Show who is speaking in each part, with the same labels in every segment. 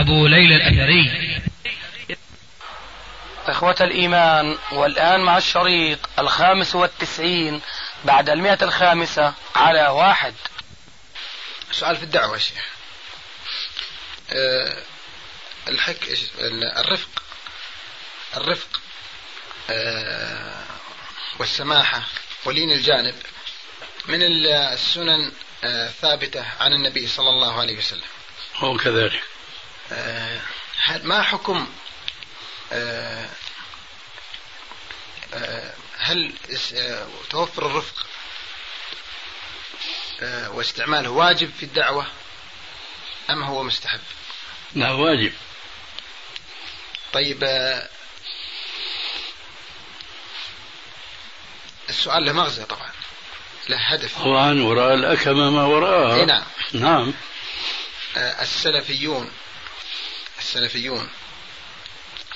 Speaker 1: أبو ليلى الأثري.
Speaker 2: إخوة الإيمان والآن مع الشريط الخامس والتسعين بعد المئة الخامسة على واحد.
Speaker 3: سؤال في الدعوة يا شيخ. أه الحك الرفق. الرفق أه والسماحة ولين الجانب من السنن الثابتة عن النبي صلى الله عليه وسلم.
Speaker 4: هو كذلك.
Speaker 3: ما حكم أه هل توفر الرفق واستعماله واجب في الدعوة أم هو مستحب؟
Speaker 4: لا واجب.
Speaker 3: طيب السؤال له مغزى طبعا له هدف.
Speaker 4: طبعا وراء الأكمة ما وراءها.
Speaker 3: نعم.
Speaker 4: نعم.
Speaker 3: السلفيون السلفيون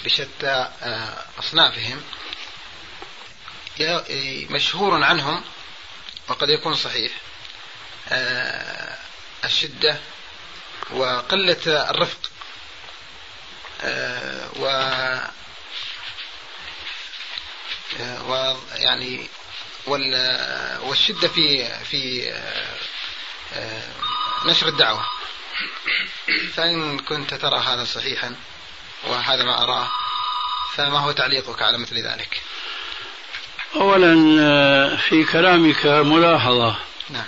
Speaker 3: بشتى أصنافهم مشهور عنهم وقد يكون صحيح الشدة وقلة الرفق و ويعني والشدة في في نشر الدعوة. فإن كنت ترى هذا صحيحا وهذا ما أراه فما هو تعليقك على مثل ذلك؟
Speaker 4: أولا في كلامك ملاحظة
Speaker 3: نعم.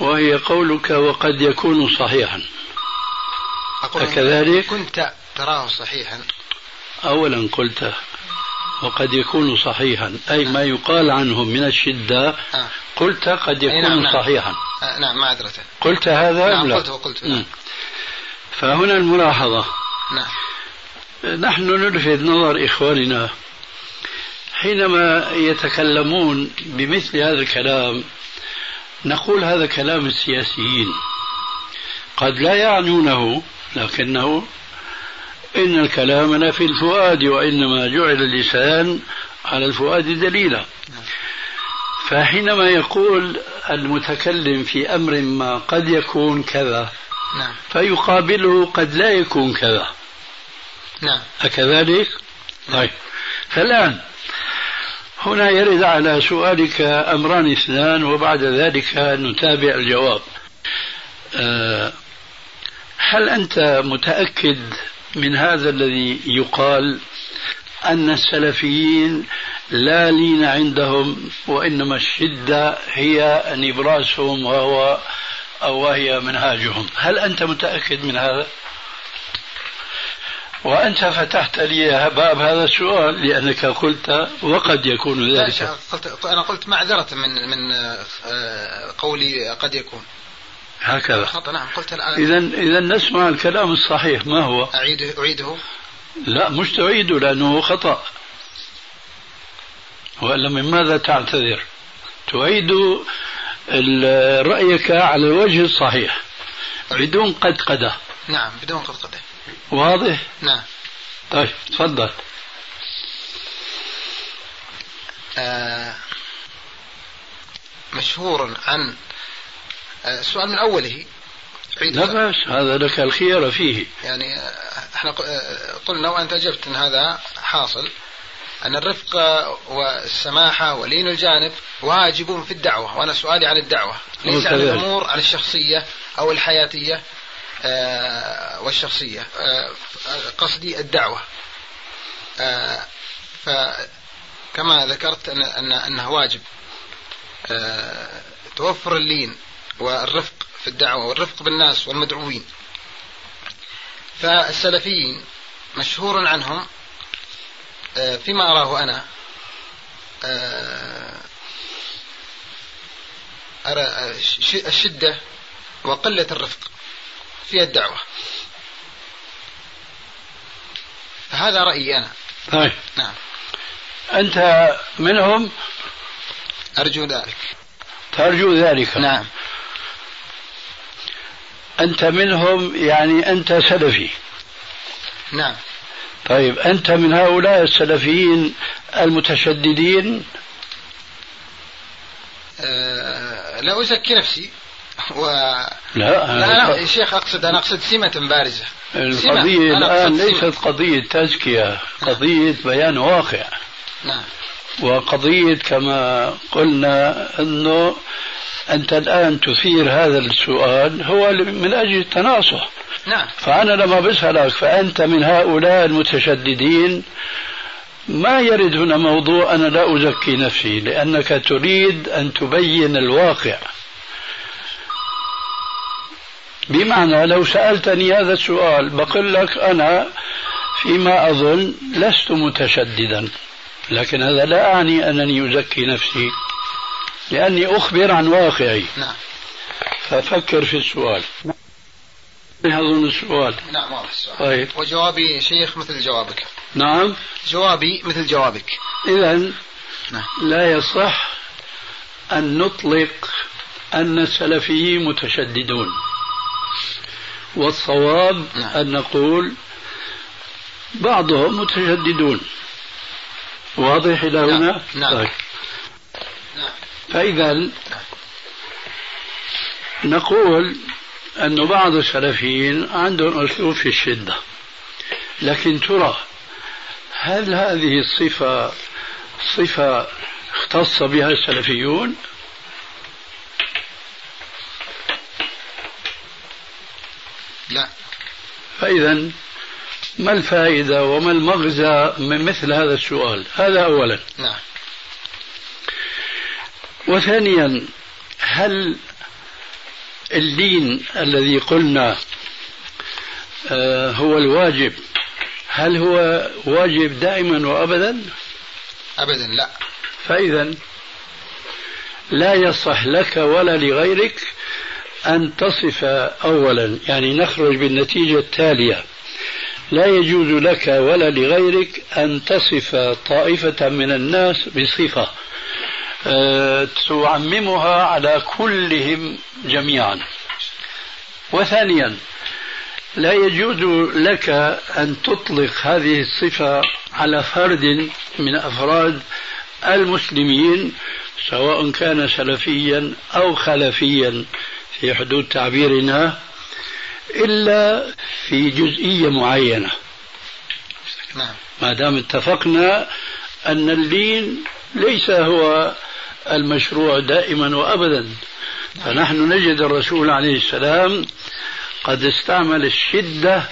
Speaker 4: وهي قولك وقد يكون صحيحا.
Speaker 3: أقول
Speaker 4: أكذلك؟
Speaker 3: كنت تراه صحيحا.
Speaker 4: أولا قلت وقد يكون صحيحا. أي ما يقال عنه من الشدة
Speaker 3: آه.
Speaker 4: قلت قد يكون
Speaker 3: نعم نعم.
Speaker 4: صحيحا.
Speaker 3: آه نعم معذرة
Speaker 4: قلت هذا
Speaker 3: نعم قلت وقلت نعم.
Speaker 4: فهنا الملاحظة.
Speaker 3: نعم.
Speaker 4: نحن نلفت نظر إخواننا. حينما يتكلمون بمثل هذا الكلام نقول هذا كلام السياسيين. قد لا يعنونه لكنه إن الكلام لا في الفؤاد وإنما جعل اللسان على الفؤاد دليلا. فحينما يقول المتكلم في أمر ما قد يكون كذا
Speaker 3: نعم.
Speaker 4: فيقابله قد لا يكون كذا.
Speaker 3: نعم.
Speaker 4: أكذلك؟ طيب. فالآن هنا يرد على سؤالك أمران اثنان وبعد ذلك نتابع الجواب. أه هل أنت متأكد من هذا الذي يقال أن السلفيين لا لين عندهم وإنما الشدة هي نبراسهم وهو أو وهي منهاجهم. هل أنت متأكد من هذا؟ وأنت فتحت لي باب هذا السؤال لأنك قلت وقد يكون ذلك.
Speaker 3: أنا قلت معذرة من من آه، قولي قد يكون.
Speaker 4: هكذا.
Speaker 3: خطأ نعم قلت الآن.
Speaker 4: إذا إذا نسمع الكلام الصحيح ما هو؟
Speaker 3: أعيده أعيده.
Speaker 4: لا مش تعيده لأنه خطأ. وإلا من ماذا تعتذر؟ تعيد رأيك على الوجه الصحيح بدون قدقدة.
Speaker 3: نعم بدون قدقدة.
Speaker 4: واضح؟
Speaker 3: نعم.
Speaker 4: طيب تفضل.
Speaker 3: آه، مشهور عن السؤال من أوله.
Speaker 4: لا بأس هذا لك الخيار فيه.
Speaker 3: يعني آه، إحنا آه، قلنا وأنت أجبت إن هذا حاصل أن الرفق والسماحه ولين الجانب واجب في الدعوة وأنا سؤالي عن الدعوة. ليس عن. الأمور عن الشخصية أو الحياتية آه، والشخصية. آه، قصدي الدعوة. آه، فكما ذكرت ان ان أنه واجب. آه، توفر اللين. والرفق في الدعوة والرفق بالناس والمدعوين. فالسلفيين مشهور عنهم آه، فيما أراه أنا آه، أرى ش- الشدة وقلة الرفق في الدعوة. هذا رأيي أنا.
Speaker 4: طيب.
Speaker 3: نعم.
Speaker 4: أنت منهم؟
Speaker 3: أرجو ذلك.
Speaker 4: ترجو ذلك.
Speaker 3: نعم.
Speaker 4: أنت منهم يعني أنت سلفي.
Speaker 3: نعم.
Speaker 4: طيب أنت من هؤلاء السلفيين المتشددين؟
Speaker 3: أه لا أزكي نفسي. و
Speaker 4: لا
Speaker 3: لا, لا يا شيخ أقصد أنا أقصد سمة بارزة.
Speaker 4: القضية الآن ليست قضية تزكية قضية بيان واقع.
Speaker 3: نعم.
Speaker 4: وقضية كما قلنا أنه أنت الآن تثير هذا السؤال هو من أجل التناصح.
Speaker 3: نعم.
Speaker 4: فأنا لما بسألك فأنت من هؤلاء المتشددين ما يرد هنا موضوع أنا لا أزكي نفسي لأنك تريد أن تبين الواقع. بمعنى لو سألتني هذا السؤال بقول لك أنا فيما أظن لست متشددا. لكن هذا لا أعني أنني أزكي نفسي لأني أخبر عن واقعي.
Speaker 3: نعم.
Speaker 4: ففكر في السؤال. أظن السؤال.
Speaker 3: نعم واضح السؤال.
Speaker 4: طيب.
Speaker 3: وجوابي شيخ مثل جوابك.
Speaker 4: نعم.
Speaker 3: جوابي مثل جوابك.
Speaker 4: إذا
Speaker 3: نعم.
Speaker 4: لا يصح أن نطلق أن السلفيين متشددون. والصواب
Speaker 3: نعم.
Speaker 4: أن نقول بعضهم متشددون. واضح إلى
Speaker 3: نعم.
Speaker 4: هنا؟
Speaker 3: نعم.
Speaker 4: طيب.
Speaker 3: نعم
Speaker 4: فإذا نقول أن بعض السلفيين عندهم أسلوب في الشدة لكن ترى هل هذه الصفة صفة اختص بها السلفيون
Speaker 3: لا
Speaker 4: فإذا ما الفائدة وما المغزى من مثل هذا السؤال؟ هذا أولا.
Speaker 3: نعم.
Speaker 4: وثانيا هل اللين الذي قلنا آه، هو الواجب هل هو واجب دائما وابدا؟
Speaker 3: ابدا لا.
Speaker 4: فاذا لا يصح لك ولا لغيرك أن تصف اولا يعني نخرج بالنتيجة التالية. لا يجوز لك ولا لغيرك أن تصف طائفة من الناس بصفة آه، تعممها على كلهم جميعا. وثانيا لا يجوز لك أن تطلق هذه الصفة على فرد من أفراد المسلمين سواء كان سلفيا أو خلفيا في حدود تعبيرنا. إلا في جزئية معينة.
Speaker 3: نعم.
Speaker 4: ما دام اتفقنا أن اللين ليس هو المشروع دائما وابدا فنحن نجد الرسول عليه السلام قد استعمل الشدة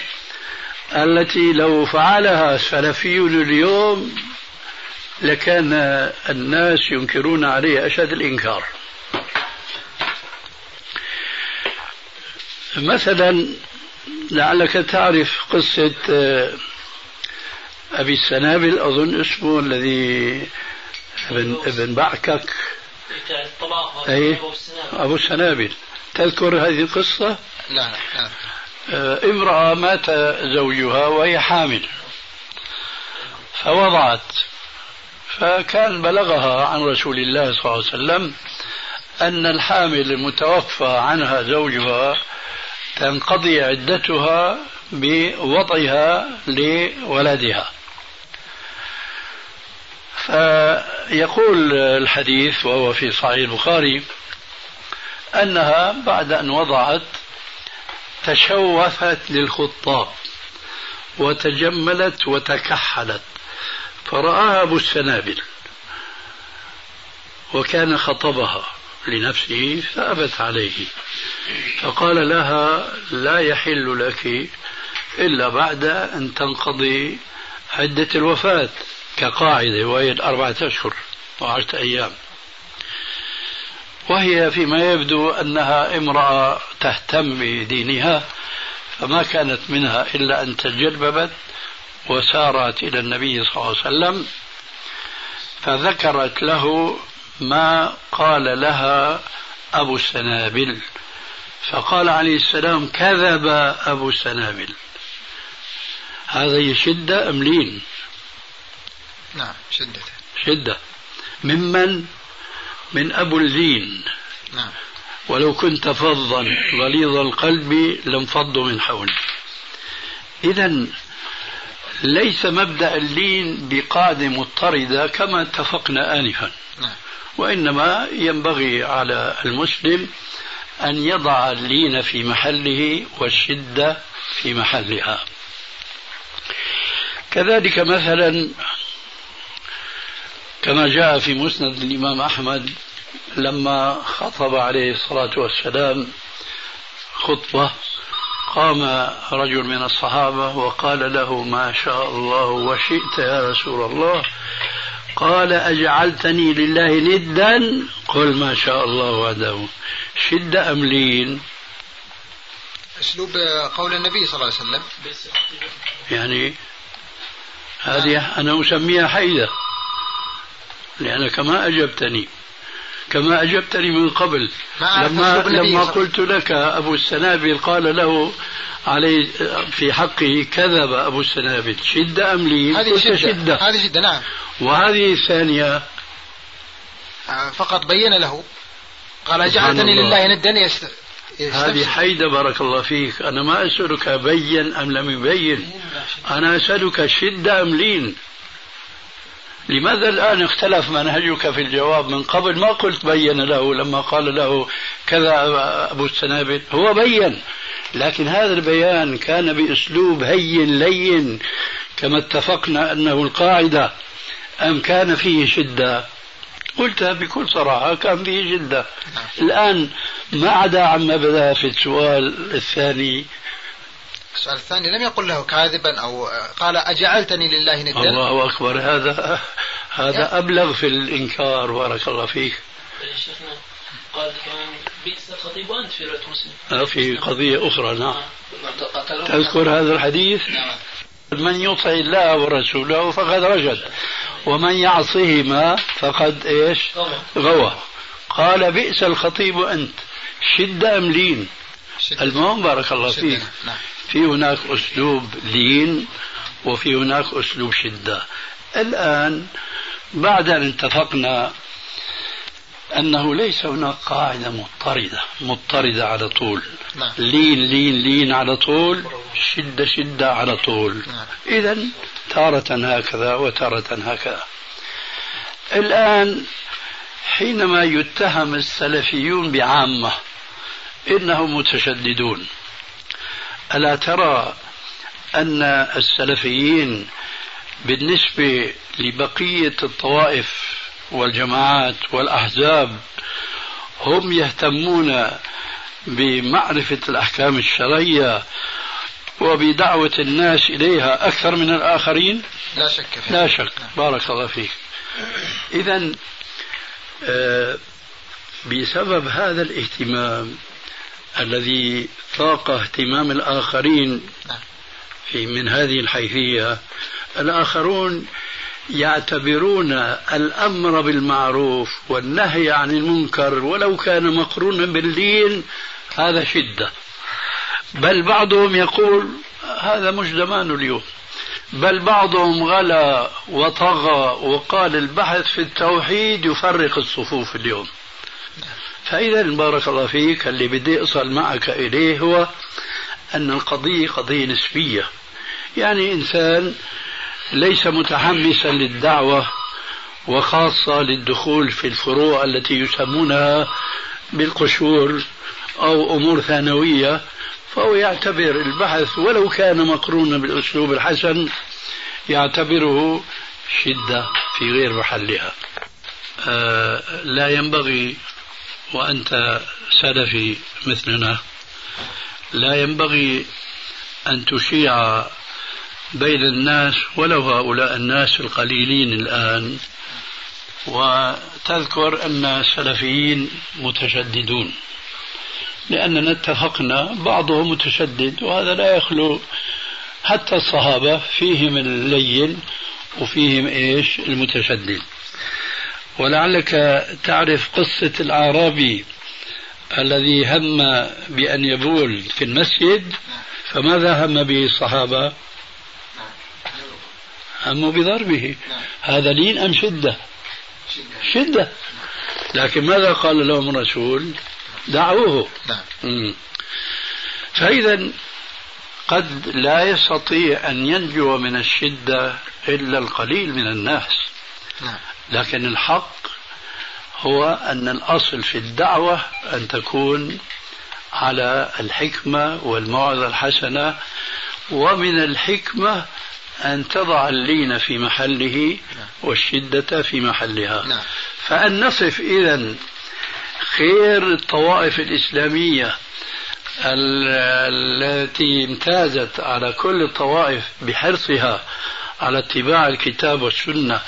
Speaker 4: التي لو فعلها سلفي اليوم لكان الناس ينكرون عليه أشد الإنكار. مثلا لعلك تعرف قصة أبي السنابل أظن اسمه الذي ابن ابن بعكك. أي أبو السنابل. تذكر هذه القصة؟
Speaker 3: لا لا.
Speaker 4: آه، امرأة مات زوجها وهي حامل فوضعت. فكان بلغها عن رسول الله صلى الله عليه وسلم أن الحامل المتوفى عنها زوجها تنقضي عدتها بوضعها لولدها. فيقول الحديث وهو في صحيح البخاري أنها بعد أن وضعت تشوفت للخطاب وتجملت وتكحلت فرآها أبو السنابل وكان خطبها. لنفسه فأبت عليه. فقال لها لا يحل لك إلا بعد أن تنقضي عدة الوفاة كقاعدة وهي أربعة أشهر وعشرة أيام. وهي فيما يبدو أنها امرأة تهتم بدينها فما كانت منها إلا أن تجربت وسارت إلى النبي صلى الله عليه وسلم فذكرت له ما قال لها أبو السنابل فقال عليه السلام كذب أبو السنابل هذه شدة أم لين؟
Speaker 3: نعم شدة.
Speaker 4: شدة. ممن؟ من أبو اللين
Speaker 3: نعم.
Speaker 4: ولو كنت فظا غليظ القلب لانفضوا من حولك إذا ليس مبدأ اللين بقاعدة مضطردة كما اتفقنا آنفا.
Speaker 3: نعم.
Speaker 4: وإنما ينبغي على المسلم أن يضع اللين في محله والشدة في محلها. كذلك مثلا كما جاء في مسند الإمام أحمد لما خطب عليه الصلاة والسلام خطبة قام رجل من الصحابة وقال له ما شاء الله وشئت يا رسول الله قال أجعلتني لله ندا؟ قل ما شاء الله وحده شدة أم لين؟
Speaker 3: أسلوب قول النبي صلى الله عليه وسلم.
Speaker 4: يعني هذه أنا أسميها حيدة لأنك ما أجبتني. كما أجبتني من قبل. لما, لما قلت لك أبو السنابل قال له علي في حقه كذب أبو السنابل. شدة أم لي؟
Speaker 3: هذه شدة. شدة. هذه شدة نعم.
Speaker 4: وهذه الثانية.
Speaker 3: آه، فقط بين له. قال جعلتني لله ندا.
Speaker 4: هذه حيدة بارك الله فيك. أنا ما أسألك بين أم لم يبين. أنا أسألك شدة أم لين؟ لماذا الآن اختلف منهجك في الجواب من قبل؟ ما قلت بين له لما قال له كذا أبو السنابل هو بين. لكن هذا البيان كان بأسلوب هين لين كما اتفقنا أنه القاعدة أم كان فيه شدة؟ قلتها بكل صراحة كان فيه جدة الآن ما عدا عما بدا في السؤال الثاني
Speaker 3: السؤال الثاني لم يقل له كاذبا أو قال أجعلتني لله ندا
Speaker 4: الله أكبر هذا هذا أبلغ في الإنكار بارك الله فيك.
Speaker 5: شيخنا قال كمان بئس الخطيب وأنت في رواية مسلم.
Speaker 4: آه، في قضية أخرى نعم. تذكر هذا الحديث؟ نعم. من يطع الله ورسوله فقد رشد ومن يعصهما فقد إيش؟ غوى. قال بئس الخطيب أنت شدة أم لين؟ المهم بارك الله فيك. نعم. في هناك أسلوب لين وفي هناك أسلوب شدة. الآن بعد أن اتفقنا أنه ليس هناك قاعدة مضطردة مضطردة على طول. نعم. لين لين لين على طول شدة شدة على طول. نعم. إذا تارة هكذا وتارة هكذا. الآن حينما يتهم السلفيون بعامة إنهم متشددون. ألا ترى أن السلفيين بالنسبة لبقية الطوائف والجماعات والأحزاب هم يهتمون بمعرفة الأحكام الشرعية وبدعوة الناس إليها أكثر من الآخرين؟
Speaker 3: لا شك
Speaker 4: فيه. لا شك. بارك الله فيك. إذا آه، بسبب هذا الاهتمام الذي فاق اهتمام الآخرين في من هذه الحيثية. الآخرون يعتبرون الأمر بالمعروف والنهي عن المنكر ولو كان مقرونا باللين هذا شدة. بل بعضهم يقول هذا مش زمان اليوم. بل بعضهم غلا وطغى وقال البحث في التوحيد يفرق الصفوف اليوم. فإذا بارك الله فيك اللي بدي أصل معك إليه هو أن القضية قضية نسبية. يعني إنسان ليس متحمسا للدعوة وخاصة للدخول في الفروع التي يسمونها بالقشور أو أمور ثانوية فهو يعتبر البحث ولو كان مقرونا بالأسلوب الحسن يعتبره شدة في غير محلها. آه لا ينبغي وأنت سلفي مثلنا لا ينبغي أن تشيع بين الناس ولو هؤلاء الناس القليلين الآن. وتذكر أن السلفيين متشددون لأننا اتفقنا بعضهم متشدد وهذا لا يخلو حتى الصحابة فيهم اللين وفيهم إيش؟ المتشدد. ولعلك تعرف قصة الأعرابي الذي هم بأن يبول في المسجد فماذا هم به الصحابة هموا بضربه. هذا لين أم شدة؟ شدة. لكن ماذا قال لهم الرسول؟ دعوه.
Speaker 3: نعم.
Speaker 4: فإذا قد لا يستطيع أن ينجو من الشدة إلا القليل من الناس.
Speaker 3: نعم.
Speaker 4: لكن الحق هو أن الأصل في الدعوة أن تكون على الحكمة والموعظة الحسنة ومن الحكمة أن تضع اللين في محله والشدة في محلها
Speaker 3: نعم.
Speaker 4: فأن نصف إذا خير الطوائف الإسلامية التي امتازت على كل الطوائف بحرصها على اتباع الكتاب والسنة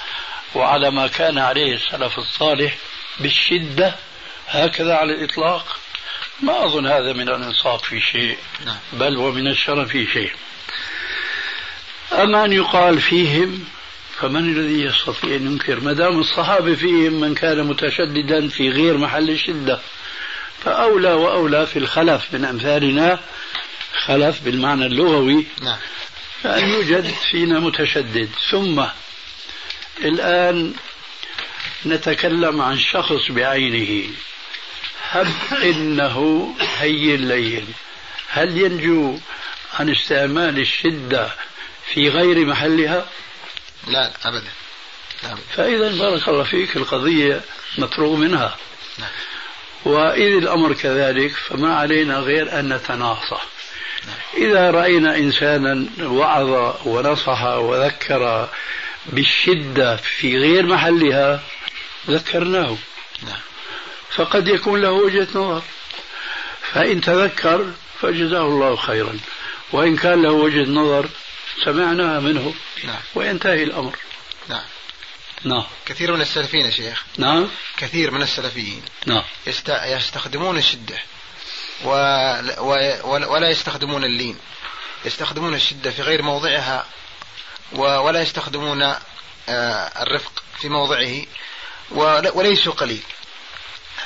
Speaker 4: وعلى ما كان عليه السلف الصالح بالشدة هكذا على الإطلاق ما أظن هذا من الإنصاف في شيء
Speaker 3: نعم.
Speaker 4: بل ومن الشرف في شيء أما أن يقال فيهم فمن الذي يستطيع أن ينكر ما دام الصحابة فيهم من كان متشددا في غير محل الشدة فأولى وأولى في الخلف من أمثالنا خلف بالمعنى اللغوي
Speaker 3: نعم.
Speaker 4: فأن يوجد فينا متشدد ثم الآن نتكلم عن شخص بعينه. هب إنه هين لين هل ينجو عن استعمال الشدة في غير محلها؟
Speaker 3: لا أبدا. لا أبدا
Speaker 4: فإذا بارك الله فيك القضية مفروغ منها.
Speaker 3: نعم.
Speaker 4: وإذ الأمر كذلك فما علينا غير أن نتناصح. إذا رأينا إنسانا وعظ ونصح وذكر بالشدة في غير محلها ذكرناه.
Speaker 3: نعم.
Speaker 4: فقد يكون له وجهة نظر. فإن تذكر فجزاه الله خيرا. وإن كان له وجهة نظر سمعناها منه
Speaker 3: نعم.
Speaker 4: وينتهي الأمر.
Speaker 3: نعم.
Speaker 4: نعم.
Speaker 3: كثير من السلفيين يا شيخ.
Speaker 4: نعم.
Speaker 3: كثير من السلفيين.
Speaker 4: نعم.
Speaker 3: يست... يستخدمون الشدة. و... و... ولا يستخدمون اللين. يستخدمون الشدة في غير موضعها. ولا يستخدمون آه، الرفق في موضعه وليسوا قليل.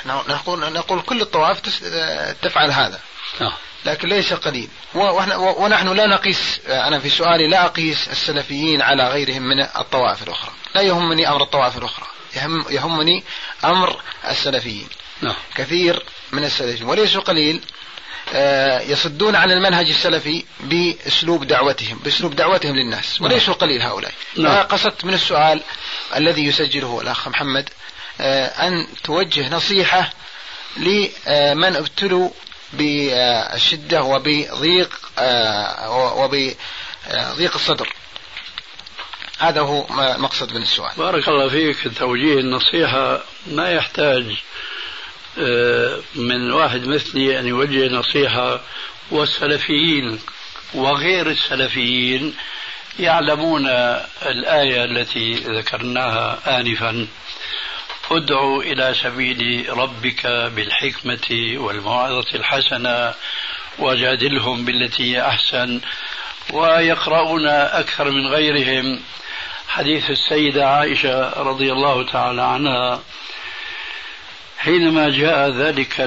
Speaker 3: نقول نقول كل الطوائف تفعل هذا.
Speaker 4: نعم
Speaker 3: لكن ليس قليل. ونحن لا نقيس أنا في سؤالي لا أقيس السلفيين على غيرهم من الطوائف الأخرى. لا يهمني أمر الطوائف الأخرى. يهم يهمني أمر السلفيين.
Speaker 4: نعم.
Speaker 3: كثير من السلفيين. وليسوا قليل. آه، يصدون عن المنهج السلفي بأسلوب دعوتهم بأسلوب دعوتهم للناس نعم. وليسوا قليل هؤلاء نعم. قصدت من السؤال الذي يسجله الأخ محمد آه، أن توجه نصيحة لمن ابتلوا بالشدة وبضيق آه، وبضيق الصدر هذا هو مقصد من السؤال
Speaker 4: بارك الله فيك توجيه النصيحة ما يحتاج آه، من واحد مثلي أن يوجه نصيحة والسلفيين وغير السلفيين يعلمون الآية التي ذكرناها آنفا. ادعو إلى سبيل ربك بالحكمة والموعظة الحسنة وجادلهم بالتي أحسن ويقرؤون أكثر من غيرهم. حديث السيدة عائشة رضي الله تعالى عنها حينما جاء ذلك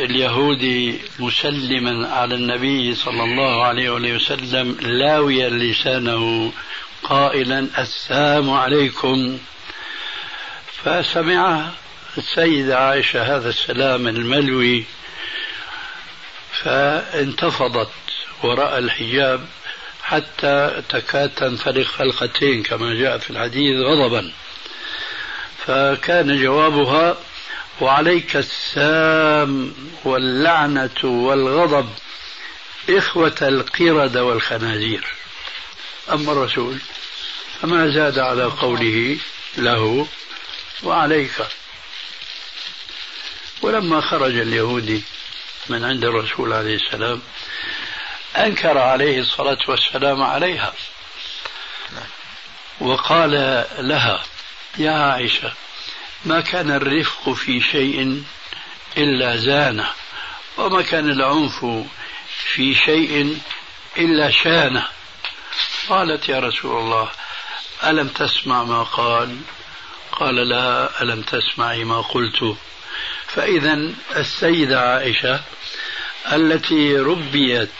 Speaker 4: اليهودي مسلما على النبي صلى الله عليه وسلم لاويا لسانه قائلا السلام عليكم. فسمع السيدة عائشة هذا السلام الملوي فانتفضت وراء الحجاب حتى تكاد تنفرق حلقتين كما جاء في الحديث غضبا. فكان جوابها وعليك السام واللعنة والغضب إخوة القردة والخنازير. أما الرسول فما زاد على قوله له وعليك. ولما خرج اليهودي من عند الرسول عليه السلام أنكر عليه الصلاة والسلام عليها. وقال لها يا عائشة ما كان الرفق في شيء إلا زانه وما كان العنف في شيء إلا شانه. قالت يا رسول الله ألم تسمع ما قال؟ قال لا ألم تسمعي ما قلت؟ فإذا السيدة عائشة التي ربيت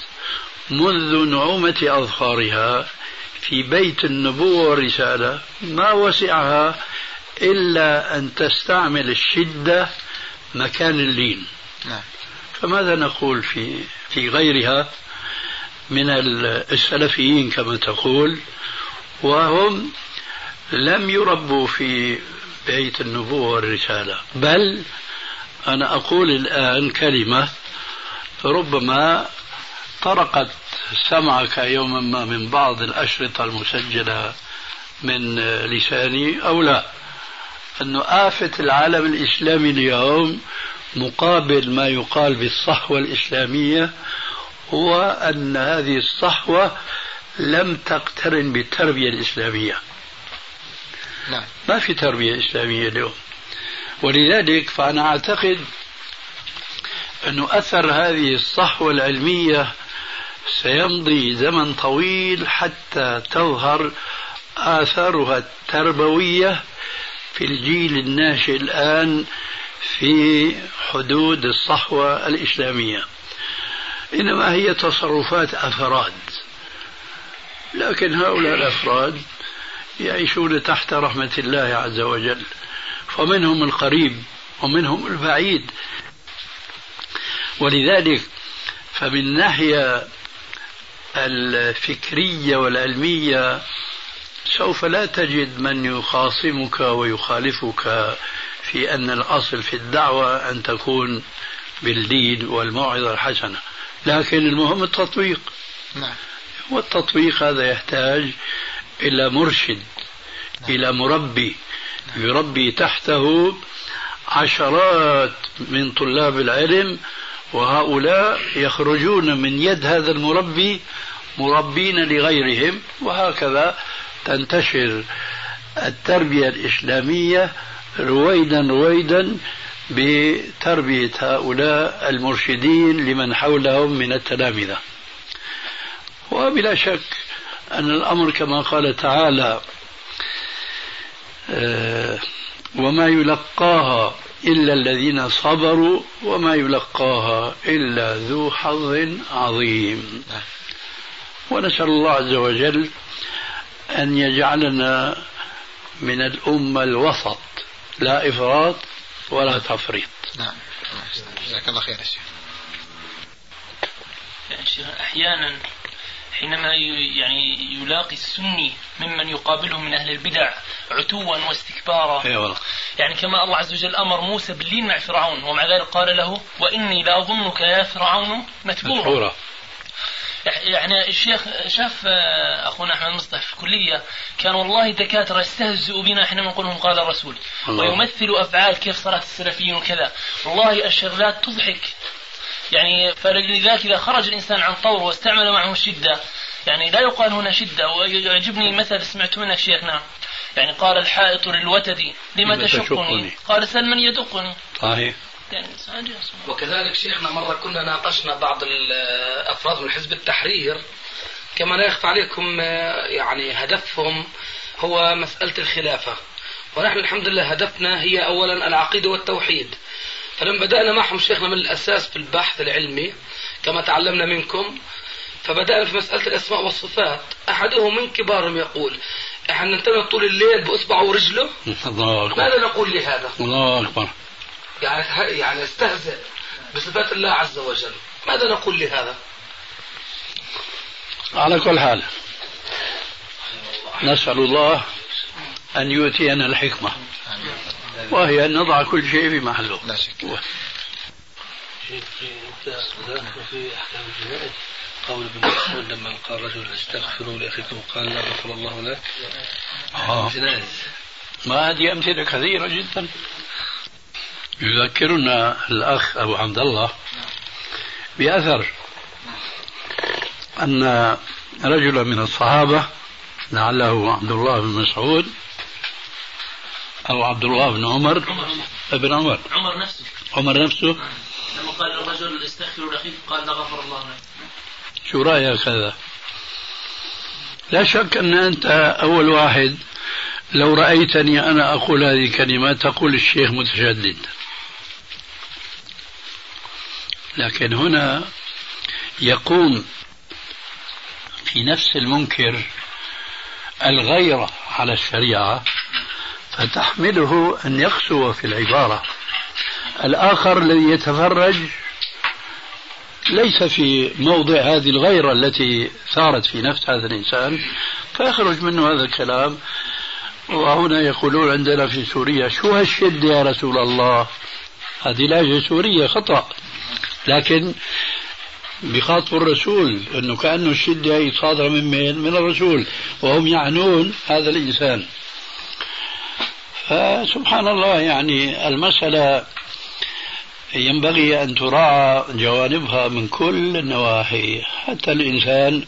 Speaker 4: منذ نعومة أظفارها في بيت النبوة والرسالة ما وسعها إلا أن تستعمل الشدة مكان اللين. نعم. فماذا نقول في في غيرها من السلفيين كما تقول؟ وهم لم يربوا في بيت النبوة والرسالة. بل أنا أقول الآن كلمة ربما طرقت سمعك يوما ما من بعض الأشرطة المسجلة من لساني أو لا. أنه آفة العالم الإسلامي اليوم مقابل ما يقال بالصحوة الإسلامية هو أن هذه الصحوة لم تقترن بالتربية الإسلامية نعم. ما في تربية إسلامية اليوم ولذلك فأنا أعتقد أن أثر هذه الصحوة العلمية سيمضي زمن طويل حتى تظهر آثارها التربوية في الجيل الناشئ الآن في حدود الصحوة الإسلامية. إنما هي تصرفات أفراد. لكن هؤلاء الأفراد يعيشون تحت رحمة الله عز وجل. فمنهم القريب ومنهم البعيد. ولذلك فمن الناحية الفكرية والعلمية سوف لا تجد من يخاصمك ويخالفك في أن الأصل في الدعوة أن تكون بالدين والموعظة الحسنة لكن المهم التطبيق نعم. والتطبيق هذا يحتاج إلى مرشد نعم. إلى مربي نعم. يربي تحته عشرات من طلاب العلم وهؤلاء يخرجون من يد هذا المربي مربين لغيرهم وهكذا تنتشر التربية الإسلامية رويدا رويدا بتربية هؤلاء المرشدين لمن حولهم من التلامذة. وبلا شك أن الأمر كما قال تعالى آه، وما يلقاها إلا الذين صبروا وما يلقاها إلا ذو حظ عظيم. ونسأل الله عز وجل أن يجعلنا من الأمة الوسط لا إفراط ولا تفريط. نعم.
Speaker 3: جزاك الله خير الشيخ
Speaker 5: يعني أحيانا حينما يعني يلاقي السني ممن يقابله من أهل البدع عتوا واستكبارا.
Speaker 4: أيوة.
Speaker 5: يعني كما الله عز وجل أمر موسى باللين مع فرعون ومع ذلك قال له وإني لأظنك يا فرعون متبورا يعني الشيخ شاف آه، أخونا أحمد مصطفى في الكلية كان والله دكاترة يستهزئوا بنا حينما نقول لهم قال الرسول. ويمثلوا أفعال كيف صلاة السلفيين وكذا. والله الشغلات تضحك. يعني فلذلك إذا خرج الإنسان عن طوره واستعمل معه الشده يعني لا يقال هنا شدة ويعجبني مثل سمعت منك شيخنا يعني قال الحائط للوتد لما تشقني. قال سل من يدقني؟
Speaker 4: صحيح.
Speaker 2: وكذلك شيخنا مرة كنا ناقشنا بعض الأفراد من حزب التحرير كما لا يخفى عليكم يعني هدفهم هو مسألة الخلافة. ونحن الحمد لله هدفنا هي أولا العقيدة والتوحيد. فلما بدأنا معهم شيخنا من الأساس في البحث العلمي كما تعلمنا منكم فبدأنا في مسألة الأسماء والصفات. أحدهم من كبارهم يقول إحنا ننتبه طول الليل بأصبعه ورجله؟
Speaker 4: الله أكبر.
Speaker 2: ماذا نقول لهذا؟
Speaker 4: الله أكبر.
Speaker 2: يعني يعني استهزئ بصفات الله عز وجل. ماذا نقول لهذا؟
Speaker 4: على كل حال نسأل الله أن يؤتينا الحكمة وهي أن نضع كل شيء في محله. لا شك.
Speaker 6: في أحكام الجنائز قول ابن مسعود لما قال رجل استغفروا لأخيكم قال لا غفر الله لك.
Speaker 4: آه. ما هذه أمثلة كثيرة جدا. يذكرنا الأخ أبو عبد الله بأثر أن رجلا من الصحابة لعله عبد الله بن مسعود أو عبد الله بن عمر ابن عمر.
Speaker 5: عمر نفسه.
Speaker 4: عمر نفسه.
Speaker 5: لما قال الرجل استغفر لاخيك قال لا غفر الله لك.
Speaker 4: شو رأيك هذا؟ لا شك أن أنت أول واحد. لو رأيتني أنا أقول هذه الكلمات تقول الشيخ متشدد. لكن هنا يقوم في نفس المنكر الغيرة على الشريعة فتحمله أن يقسو في العبارة. الآخر الذي يتفرج ليس في موضع هذه الغيرة التي ثارت في نفس هذا الإنسان فيخرج منه هذا الكلام. وهنا يقولون عندنا في سوريا شو هالشدة يا رسول الله؟ هذه لهجة سورية خطأ. لكن بخاطب الرسول إنه كأنه الشدة هي صادرة من مين؟ من الرسول وهم يعنون هذا الإنسان. فسبحان الله يعني المسألة ينبغي أن تراعى جوانبها من كل النواحي حتى الإنسان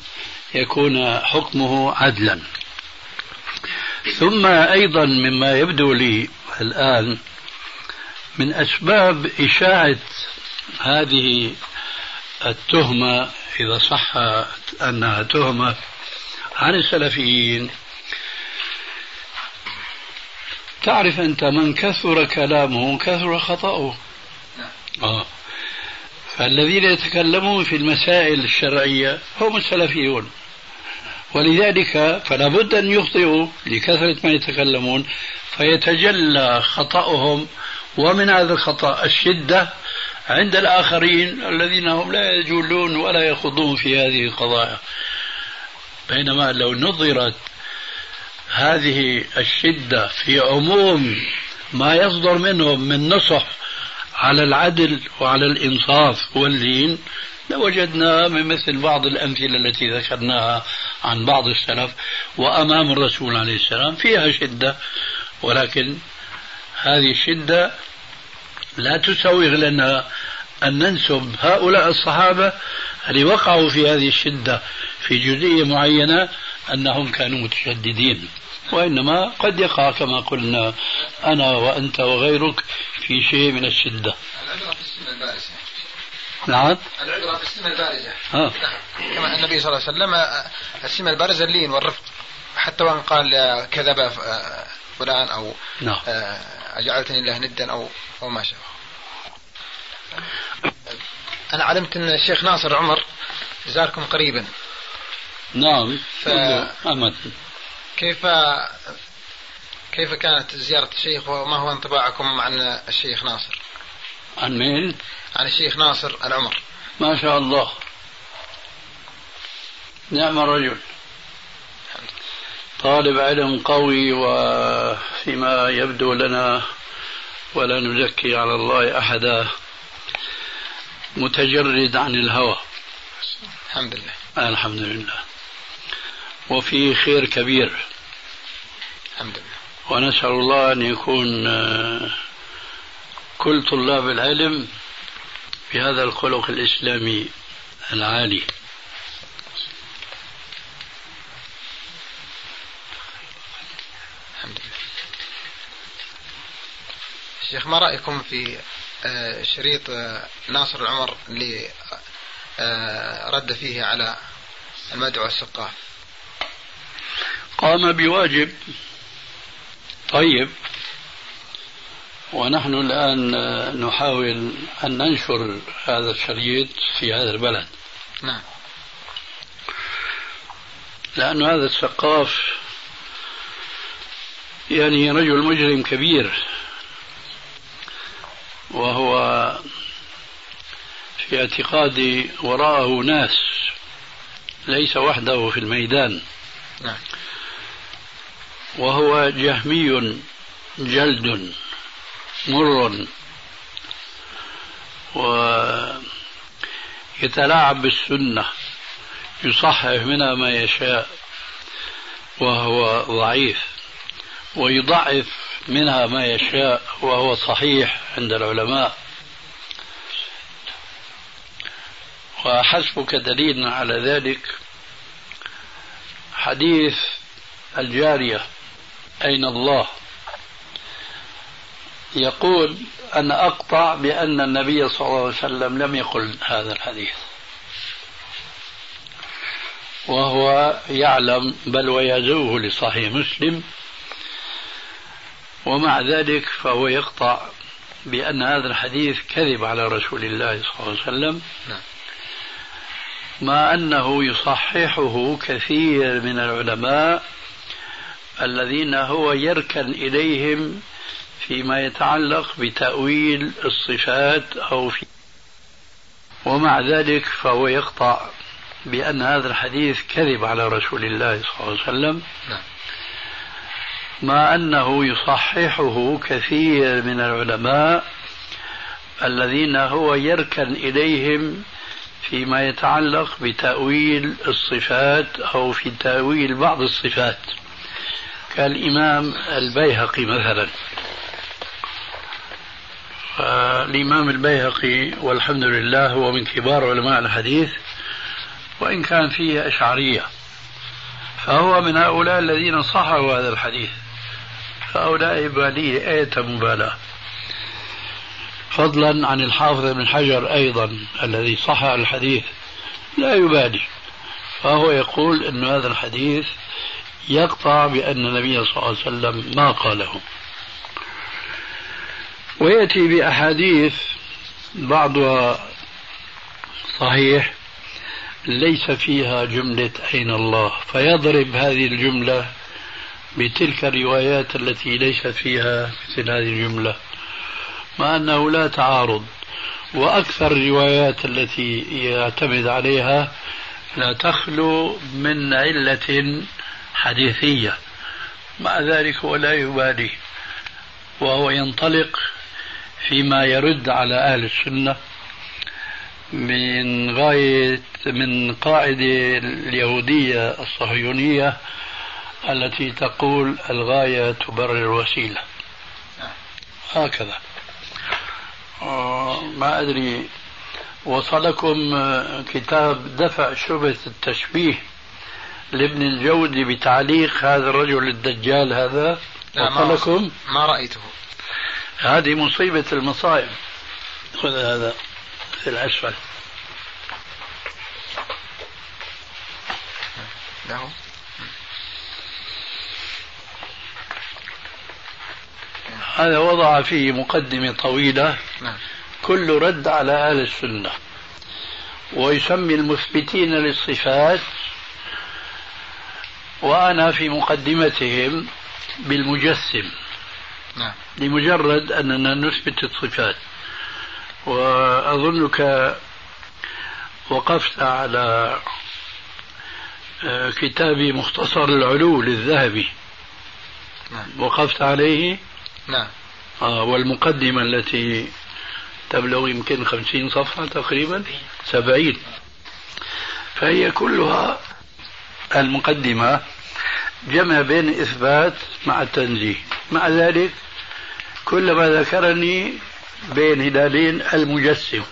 Speaker 4: يكون حكمه عدلا. ثم أيضا مما يبدو لي الآن من أسباب إشاعة هذه التهمة إذا صح أنها تهمة عن السلفيين. تعرف أنت من كثر كلامه كثر خطأه. آه. فالذين يتكلمون في المسائل الشرعية هم السلفيون. ولذلك فلا بد أن يخطئوا لكثرة ما يتكلمون فيتجلى خطأهم. ومن هذا الخطأ الشدة عند الآخرين الذين هم لا يجولون ولا يخوضون في هذه القضايا. بينما لو نظرت هذه الشدة في عموم ما يصدر منهم من نصح على العدل وعلى الإنصاف واللين لوجدنا من مثل بعض الأمثلة التي ذكرناها عن بعض السلف وأمام الرسول عليه السلام فيها شدة. ولكن هذه الشدة لا تسوغ لنا أن ننسب هؤلاء الصحابة اللي وقعوا في هذه الشدة في جزئية معينة أنهم كانوا متشددين. وإنما قد يقع كما قلنا أنا وأنت وغيرك في شيء من الشدة. نعم.
Speaker 3: العبرة في السنة البارزة.
Speaker 4: آه.
Speaker 3: كما النبي صلى الله عليه وسلم السنة البارزة اللين والرفق حتى وإن قال كذب فلان أو
Speaker 4: نعم.
Speaker 3: أجعلتني الله ندا أو أو ما شابه أنا علمت أن الشيخ ناصر عمر زاركم قريبا.
Speaker 4: نعم.
Speaker 3: ف...
Speaker 4: أمد
Speaker 3: كيف كيف كانت زيارة الشيخ وما هو انطباعكم عن الشيخ ناصر؟
Speaker 4: عن مين؟
Speaker 3: عن الشيخ ناصر العمر.
Speaker 4: ما شاء الله. نعم الرجل. طالب علم قوي وفيما يبدو لنا ولا نزكي على الله أحدا متجرد عن الهوى.
Speaker 3: الحمد لله.
Speaker 4: الحمد لله. وفي خير كبير.
Speaker 3: الحمد لله.
Speaker 4: ونسأل الله أن يكون آه، كل طلاب العلم بهذا الخلق الإسلامي العالي.
Speaker 3: شيخ ما رأيكم في آه، شريط آه، ناصر العمر اللي آه، رد فيه على المدعو السقاف؟
Speaker 4: قام بواجب. طيب. ونحن الآن نحاول أن ننشر هذا الشريط في هذا البلد.
Speaker 3: نعم.
Speaker 4: لأن هذا السقاف يعني رجل مجرم كبير. وهو في اعتقادي وراءه ناس ليس وحده في الميدان.
Speaker 3: نعم.
Speaker 4: وهو جهمي جلد مر ويتلاعب بالسنة يصحح منها ما يشاء وهو ضعيف ويضعف منها ما يشاء وهو صحيح عند العلماء. وحسبك دليلا على ذلك حديث الجارية أين الله؟ يقول أنا أقطع بأن النبي صلى الله عليه وسلم لم يقل هذا الحديث. وهو يعلم بل ويزوه لصحيح مسلم ومع ذلك فهو يقطع بأن هذا الحديث كذب على رسول الله صلى الله عليه وسلم
Speaker 3: نعم.
Speaker 4: ما أنه يصححه كثير من العلماء الذين هو يركن إليهم فيما يتعلق بتأويل الصفات أو في ومع ذلك فهو يقطع بأن هذا الحديث كذب على رسول الله صلى الله عليه وسلم نعم. مع أنه يصححه كثير من العلماء الذين هو يركن إليهم فيما يتعلق بتأويل الصفات أو في تأويل بعض الصفات. كالإمام البيهقي مثلا. الإمام البيهقي والحمد لله هو من كبار علماء الحديث وإن كان فيه أشعرية فهو من هؤلاء الذين صحوا هذا الحديث. هؤلاء بالية آية مبالاة. فضلا عن الحافظ بن حجر أيضا الذي صح الحديث لا يبالي. فهو يقول أن هذا الحديث يقطع بأن النبي صلى الله عليه وسلم ما قاله. ويأتي بأحاديث بعضها صحيح ليس فيها جملة أين الله. فيضرب هذه الجملة بتلك الروايات التي ليست فيها مثل هذه الجملة مع أنه لا تعارض. وأكثر الروايات التي يعتمد عليها لا تخلو من علة حديثية مع ذلك هو لا يبالي. وهو ينطلق فيما يرد على أهل السنة من غاية من قاعدة اليهودية الصهيونية التي تقول الغاية تبرر الوسيلة. هكذا. آه، ما أدري وصلكم آه، كتاب دفع شبهة التشبيه لابن الجودي بتعليق هذا الرجل الدجال هذا. وصلكم؟
Speaker 3: ما رأيته.
Speaker 4: هذه مصيبة المصائب. خذ هذا في الأسفل. له هذا وضع فيه مقدمة طويلة. نعم. كل رد على أهل السنة. ويسمي المثبتين للصفات. وأنا في مقدمتهم بالمجسم. نعم. لمجرد أننا نثبت الصفات. وأظنك وقفت على آه، كتاب مختصر العلو للذهبي. نعم. وقفت عليه.
Speaker 3: نعم.
Speaker 4: آه والمقدمة التي تبلغ يمكن خمسين صفحة تقريبا سبعين. فهي كلها المقدمة جمع بين إثبات مع التنزيه. مع ذلك كلما ذكرني بين هلالين المجسم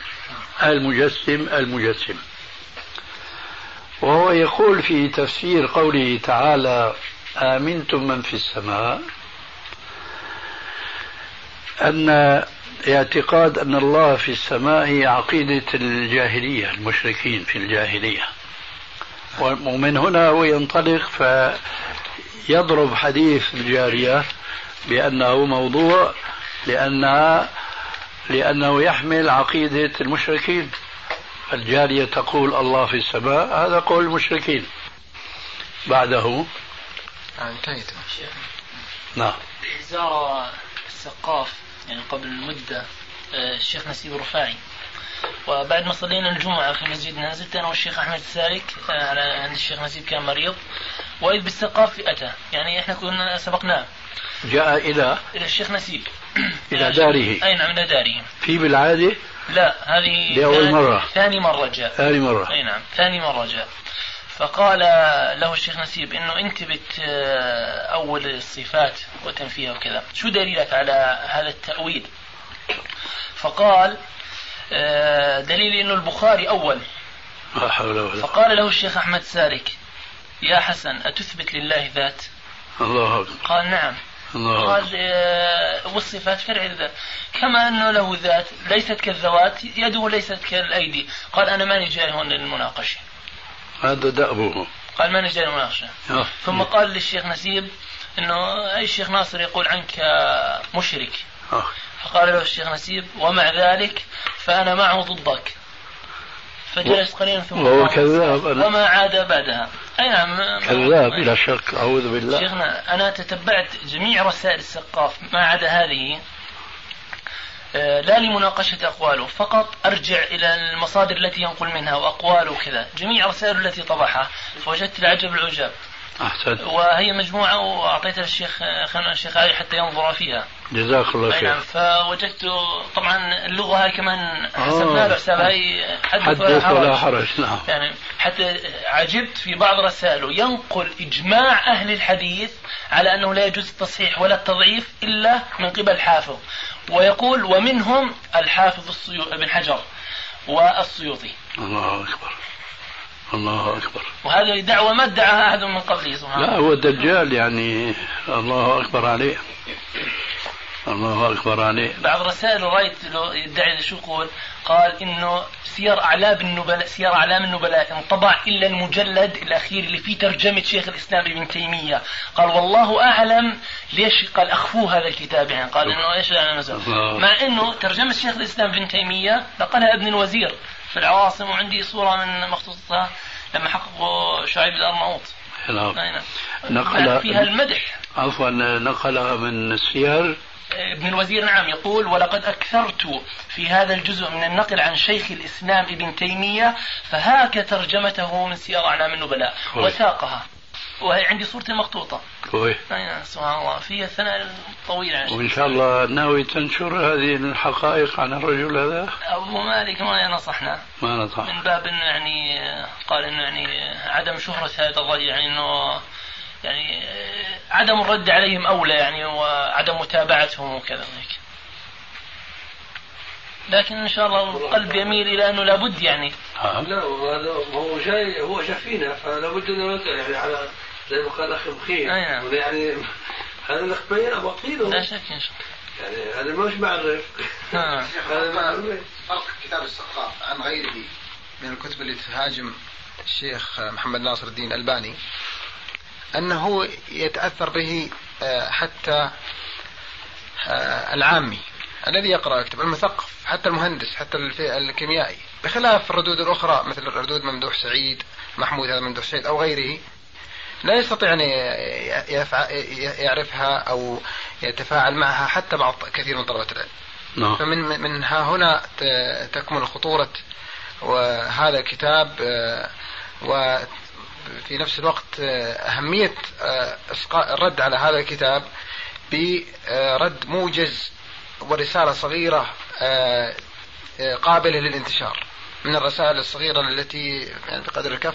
Speaker 4: المجسم المجسم. وهو يقول في تفسير قوله تعالى آمنتم من في السماء أن اعتقاد أن الله في السماء هي عقيدة الجاهلية المشركين في الجاهلية. ومن هنا هو ينطلق فيضرب حديث الجارية بأنه موضوع لأنها لأنه يحمل عقيدة المشركين. الجارية تقول الله في السماء هذا قول المشركين. بعده.
Speaker 3: انتهيت.
Speaker 4: نعم.
Speaker 5: زار السقاف يعني قبل مدة آه، الشيخ نسيب الرفاعي. وبعد ما صلينا الجمعة في مسجد نزلت أنا والشيخ أحمد السالك آه، على عند الشيخ نسيب كان مريض. وإذ بالسقاف أتى. يعني إحنا كنا سبقناه.
Speaker 4: جاء إلى
Speaker 5: إلى الشيخ نسيب.
Speaker 4: إلى داره.
Speaker 5: أي نعم إلى داره.
Speaker 4: في بالعادة؟
Speaker 5: لا هذه
Speaker 4: لأول مرة.
Speaker 5: ثاني مرة جاء.
Speaker 4: ثاني مرة.
Speaker 5: أي نعم ثاني مرة جاء. فقال له الشيخ نسيب إنه أنت بت أول الصفات وتنفيها وكذا. شو دليلك على هذا التأويل؟ فقال آه، دليلي إنه البخاري أول.
Speaker 4: لا حول ولا
Speaker 5: فقال له الشيخ أحمد سارك يا حسن أتثبت لله ذات؟
Speaker 4: الله أكبر.
Speaker 5: قال نعم.
Speaker 4: الله
Speaker 5: قال آه، والصفات فرع الذات. كما أنه له ذات ليست كالذوات يده ليست كالأيدي. قال أنا ماني جاي هون للمناقشة.
Speaker 4: هذا دأبه.
Speaker 5: قال ما نجي المناقشة. ثم قال للشيخ نسيب إنه أي الشيخ ناصر يقول عنك مشرك.
Speaker 4: أوه.
Speaker 5: فقال له الشيخ نسيب ومع ذلك فأنا معه ضدك. فجلست قليلا ثم
Speaker 4: وهو كذاب.
Speaker 5: وما عاد بعدها. أي نعم.
Speaker 4: كذاب بلا شك. أعوذ بالله.
Speaker 5: شيخنا أنا تتبعت جميع رسائل السقاف ما عدا هذه. آه، لا لمناقشة أقواله فقط أرجع إلى المصادر التي ينقل منها وأقواله وكذا جميع رسائله التي طبعها فوجدت العجب العجاب.
Speaker 4: أحسن
Speaker 5: وهي مجموعة وأعطيتها للشيخ خلنا الشيخ علي حتى ينظر فيها.
Speaker 4: جزاك الله خير.
Speaker 5: نعم فوجدت طبعا اللغة هاي كمان حسبنا له حساب هاي
Speaker 4: حدث ولا, حرج. نعم.
Speaker 5: يعني حتى عجبت في بعض رسائله ينقل إجماع أهل الحديث على أنه لا يجوز التصحيح ولا التضعيف إلا من قبل الحافظ ويقول ومنهم الحافظ الصيو... ابن حجر والسيوطي.
Speaker 4: الله أكبر. الله أكبر.
Speaker 5: وهذه دعوة ما ادعاها أحد من قبله سبحانه.
Speaker 4: لا هو الدجال يعني الله أكبر عليه. الله أكبر عليه.
Speaker 5: بعض رسائل رأيت له يدعي شو يقول؟ قال إنه سير أعلام النبلاء سير أعلام النبلاء انطبع إلا المجلد الأخير اللي فيه ترجمة شيخ الإسلام ابن تيمية. قال والله أعلم ليش قال أخفوه هذا الكتاب يعني. قال إنه إيش يعني مع إنه ترجمة شيخ الإسلام ابن تيمية نقلها ابن الوزير. في العواصم وعندي صورة من مخطوطتها لما حققوا شعيب الارناؤوط
Speaker 4: نعم. نقل
Speaker 5: فيها المدح.
Speaker 4: عفوا نقل من السير
Speaker 5: ابن الوزير نعم يقول ولقد أكثرت في هذا الجزء من النقل عن شيخ الإسلام ابن تيمية فهاك ترجمته من سير أعلام النبلاء وساقها. وهي عندي صورتي مخطوطة
Speaker 4: كويس
Speaker 5: نعم سبحان الله. فيها ثناء طويل عن
Speaker 4: وإن شاء الله ناوي تنشر هذه الحقائق عن الرجل هذا؟
Speaker 5: أبو مالك ما نصحنا.
Speaker 4: ما نصح.
Speaker 5: من باب أنه يعني قال أنه يعني عدم شهرة هذا الرجل يعني أنه يعني عدم الرد عليهم أولى يعني وعدم متابعتهم وكذا هيك لكن إن شاء الله القلب يميل إلى أنه لابد يعني.
Speaker 6: لا هو جاي هو شافينا فلابد انه يعني على زي ما قال أخي مخيم
Speaker 5: نعم.
Speaker 6: يعني هذا الاخ بين اباطيله
Speaker 5: لا شك إن شاء
Speaker 6: الله. يعني هذا مش معرف
Speaker 3: هذا فرق كتاب السقاف عن غيره من الكتب اللي تهاجم الشيخ محمد ناصر الدين الألباني. أنه يتأثر به آه، حتى آه، العامي الذي يقرأ يكتب المثقف حتى المهندس حتى الكيميائي بخلاف الردود الأخرى مثل ردود ممدوح سعيد محمود هذا ممدوح سعيد أو غيره. لا يستطيع أن يعرفها أو يتفاعل معها حتى بعض كثير من طلبة العلم
Speaker 4: نعم.
Speaker 3: فمن من ها هنا تكمن خطورة وهذا الكتاب آه، في نفس الوقت آه، أهمية آه، الرد على هذا الكتاب برد موجز ورسالة صغيرة قابلة للانتشار من الرسائل الصغيرة التي يعني بقدر الكف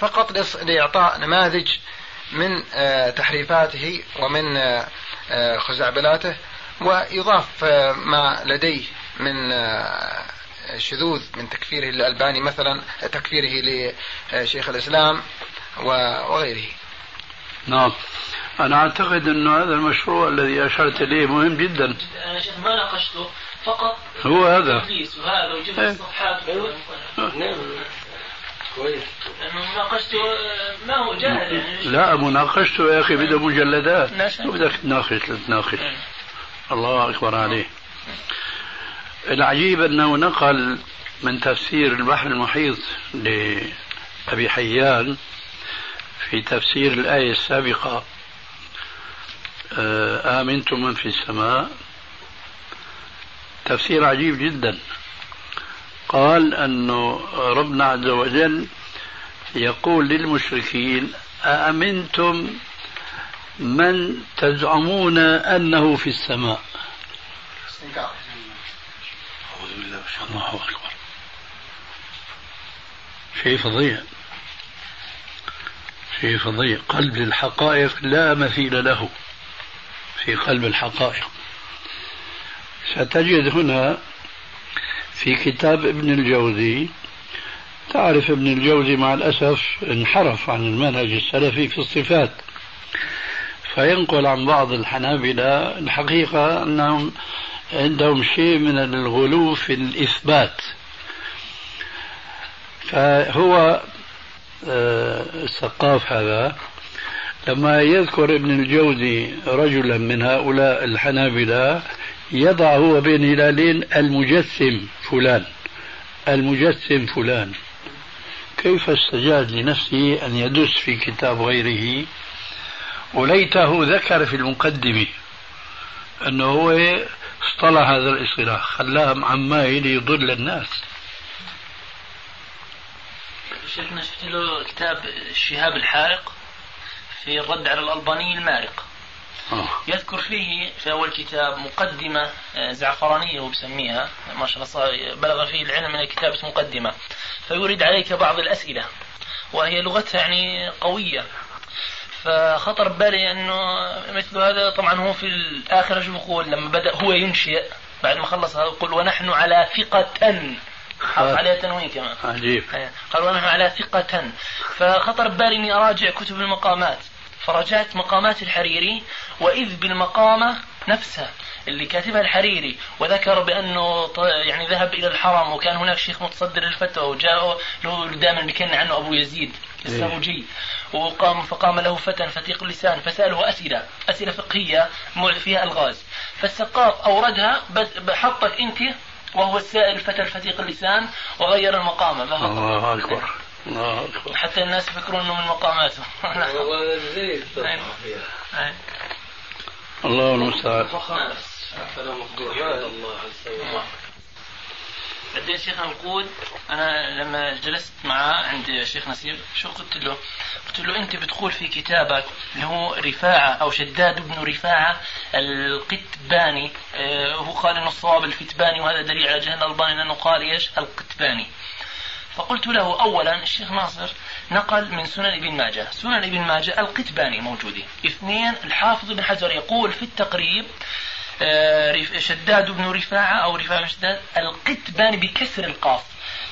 Speaker 3: فقط لإعطاء نماذج من تحريفاته ومن خزعبلاته ويضاف ما لديه من شذوذ من تكفيره للألباني مثلا تكفيره لشيخ الإسلام وغيره.
Speaker 4: نعم. أنا أعتقد أن هذا المشروع الذي أشرت إليه مهم جدا.
Speaker 5: أنا شيخ ما ناقشته فقط
Speaker 4: هو هذا.
Speaker 5: وهذا وجبت إيه. الصفحات. نعم. كويس. مناقشته ما هو جاهز يعني؟
Speaker 4: لا مناقشته يا أخي بده مجلدات. بدك تناقش تناقش. الله أكبر عليه العجيب أنه نقل من تفسير البحر المحيط لأبي حيان في تفسير الآية السابقة آه، آمنتم من في السماء. تفسير عجيب جدا. قال أنه ربنا عز وجل يقول للمشركين أأمنتم من تزعمون أنه في السماء؟ أعوذ بالله الله أكبر. شيء فظيع. شيء فظيع. قلب الحقائق لا مثيل له. في قلب الحقائق. ستجد هنا في كتاب ابن الجوزي. تعرف ابن الجوزي مع الأسف انحرف عن المنهج السلفي في الصفات. فينقل عن بعض الحنابلة الحقيقة أنهم عندهم شيء من الغلو في الإثبات. فهو آه، السقاف هذا لما يذكر ابن الجوزي رجلا من هؤلاء الحنابلة يضع هو بين هلالين المجسم فلان المجسم فلان. كيف استجاز لنفسه أن يدس في كتاب غيره؟ وليته ذكر في المقدمة أنه هو اصطلح هذا الاصطلاح خلاه عماي ليضل الناس.
Speaker 5: شيخنا شفت له كتاب الشهاب الحارق في الرد على الألباني المارق. يذكر فيه في أول كتاب مقدمة آه، زعفرانية هو بسميها ما شاء الله بلغ فيه العلم من كتابة مقدمة. فيورد عليك بعض الأسئلة وهي لغتها يعني قوية. فخطر ببالي أنه مثل هذا طبعا هو في الآخر شو بقول لما بدأ هو ينشئ بعد ما خلص هذا يقول ونحن على ثقة. حط آه. عليها تنوين كمان.
Speaker 4: عجيب.
Speaker 5: قال ونحن على ثقة. فخطر ببالي أني أراجع كتب المقامات. فرجعت مقامات الحريري وإذ بالمقامة نفسها اللي كاتبها الحريري وذكر بأنه يعني ذهب إلى الحرم وكان هناك شيخ متصدر الفتوى وجاء له دائما بيكن عنه أبو يزيد الساموجي وقام فقام له فتى فتيق اللسان فسأله أسئلة أسئلة فقهية فيها ألغاز. فالسقاف أوردها حطك أنت وهو السائل الفتى الفتيق اللسان وغير المقامه
Speaker 4: الله أكبر. الله اكبر
Speaker 5: حتى الناس يفكرون إنه من مقاماته والله زي
Speaker 4: الله المستعان.
Speaker 5: فلا الله عز وجل بعدين شيخنا القود أنا لما جلست معاه عند الشيخ نسير شو قلت له؟ قلت له أنت بتقول في كتابك اللي هو رفاعة أو شداد بن رفاعة القتباني آه هو قال إنه الصواب الكتباني وهذا دليل على جهل الألباني لأنه قال إيش؟ القتباني. فقلت له اولا الشيخ ناصر نقل من سنن ابن ماجه، سنن ابن ماجه القتباني موجودة، اثنين الحافظ بن حجر يقول في التقريب آه، شداد بن رفاعة أو رفاعة شداد القتباني بكسر القاف.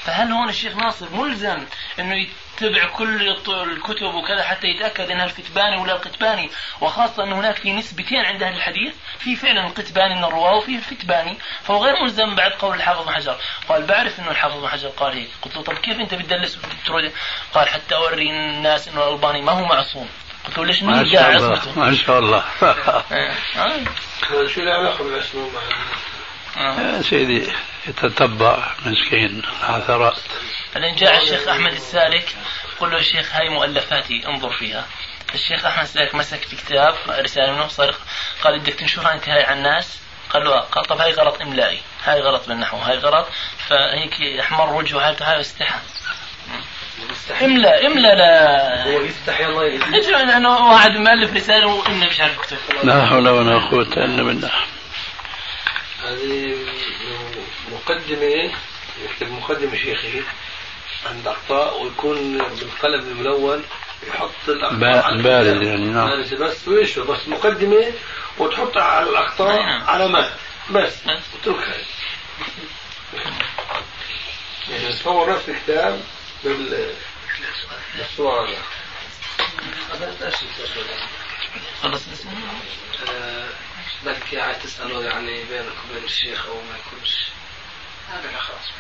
Speaker 5: فهل هون الشيخ ناصر ملزم إنه يتبع كل الكتب وكذا حتى يتأكد إنها الكتباني ولا القتباني وخاصة إن هناك في نسبتين عند أهل الحديث في فعلا القتباني من الرواة وفي الكتباني فهو غير ملزم بعد قول الحافظ بن حجر. قال بعرف إنه الحافظ بن حجر قال هيك. قلت له طب كيف أنت بتدلس قال حتى أوري الناس إنه الألباني ما هو معصوم. قلت له ليش
Speaker 4: ما شاء الله. ما شاء الله.
Speaker 6: شو العلاقة بالعصمة؟
Speaker 4: يا سيدي يتتبع مسكين عثرات
Speaker 5: بعدين جاء الشيخ أحمد السالك قل له الشيخ هاي مؤلفاتي انظر فيها. الشيخ أحمد السالك مسك في كتاب رسالة منه صار قال بدك تنشرها أنت هاي على الناس؟ قال له قال طب هاي غلط إملائي هاي غلط بالنحو هاي غلط. فهيك احمر وجهه حالته هاي واستحى إملأ إملأ لا.
Speaker 6: هو يستحي الله يجزيه
Speaker 5: لأنه واحد مؤلف رسالة واملا مش عارف يكتب.
Speaker 4: لا حول ولا قوة إلا بالله.
Speaker 6: هذه مقدمة يكتب مقدمة شيخي عند أخطاء ويكون بالقلم الملون يحط
Speaker 4: الأخطاء بارد يعني نعم.
Speaker 6: بارد. بس ويشه بس مقدمة وتحط على الأخطاء نعم. علامات بس. اتركها. يعني تصور نفس الكتاب بال بالصور
Speaker 5: خلص
Speaker 2: بدك يعني تسأله يعني بينك وبين الشيخ أو ما يكونش. هذا خلاص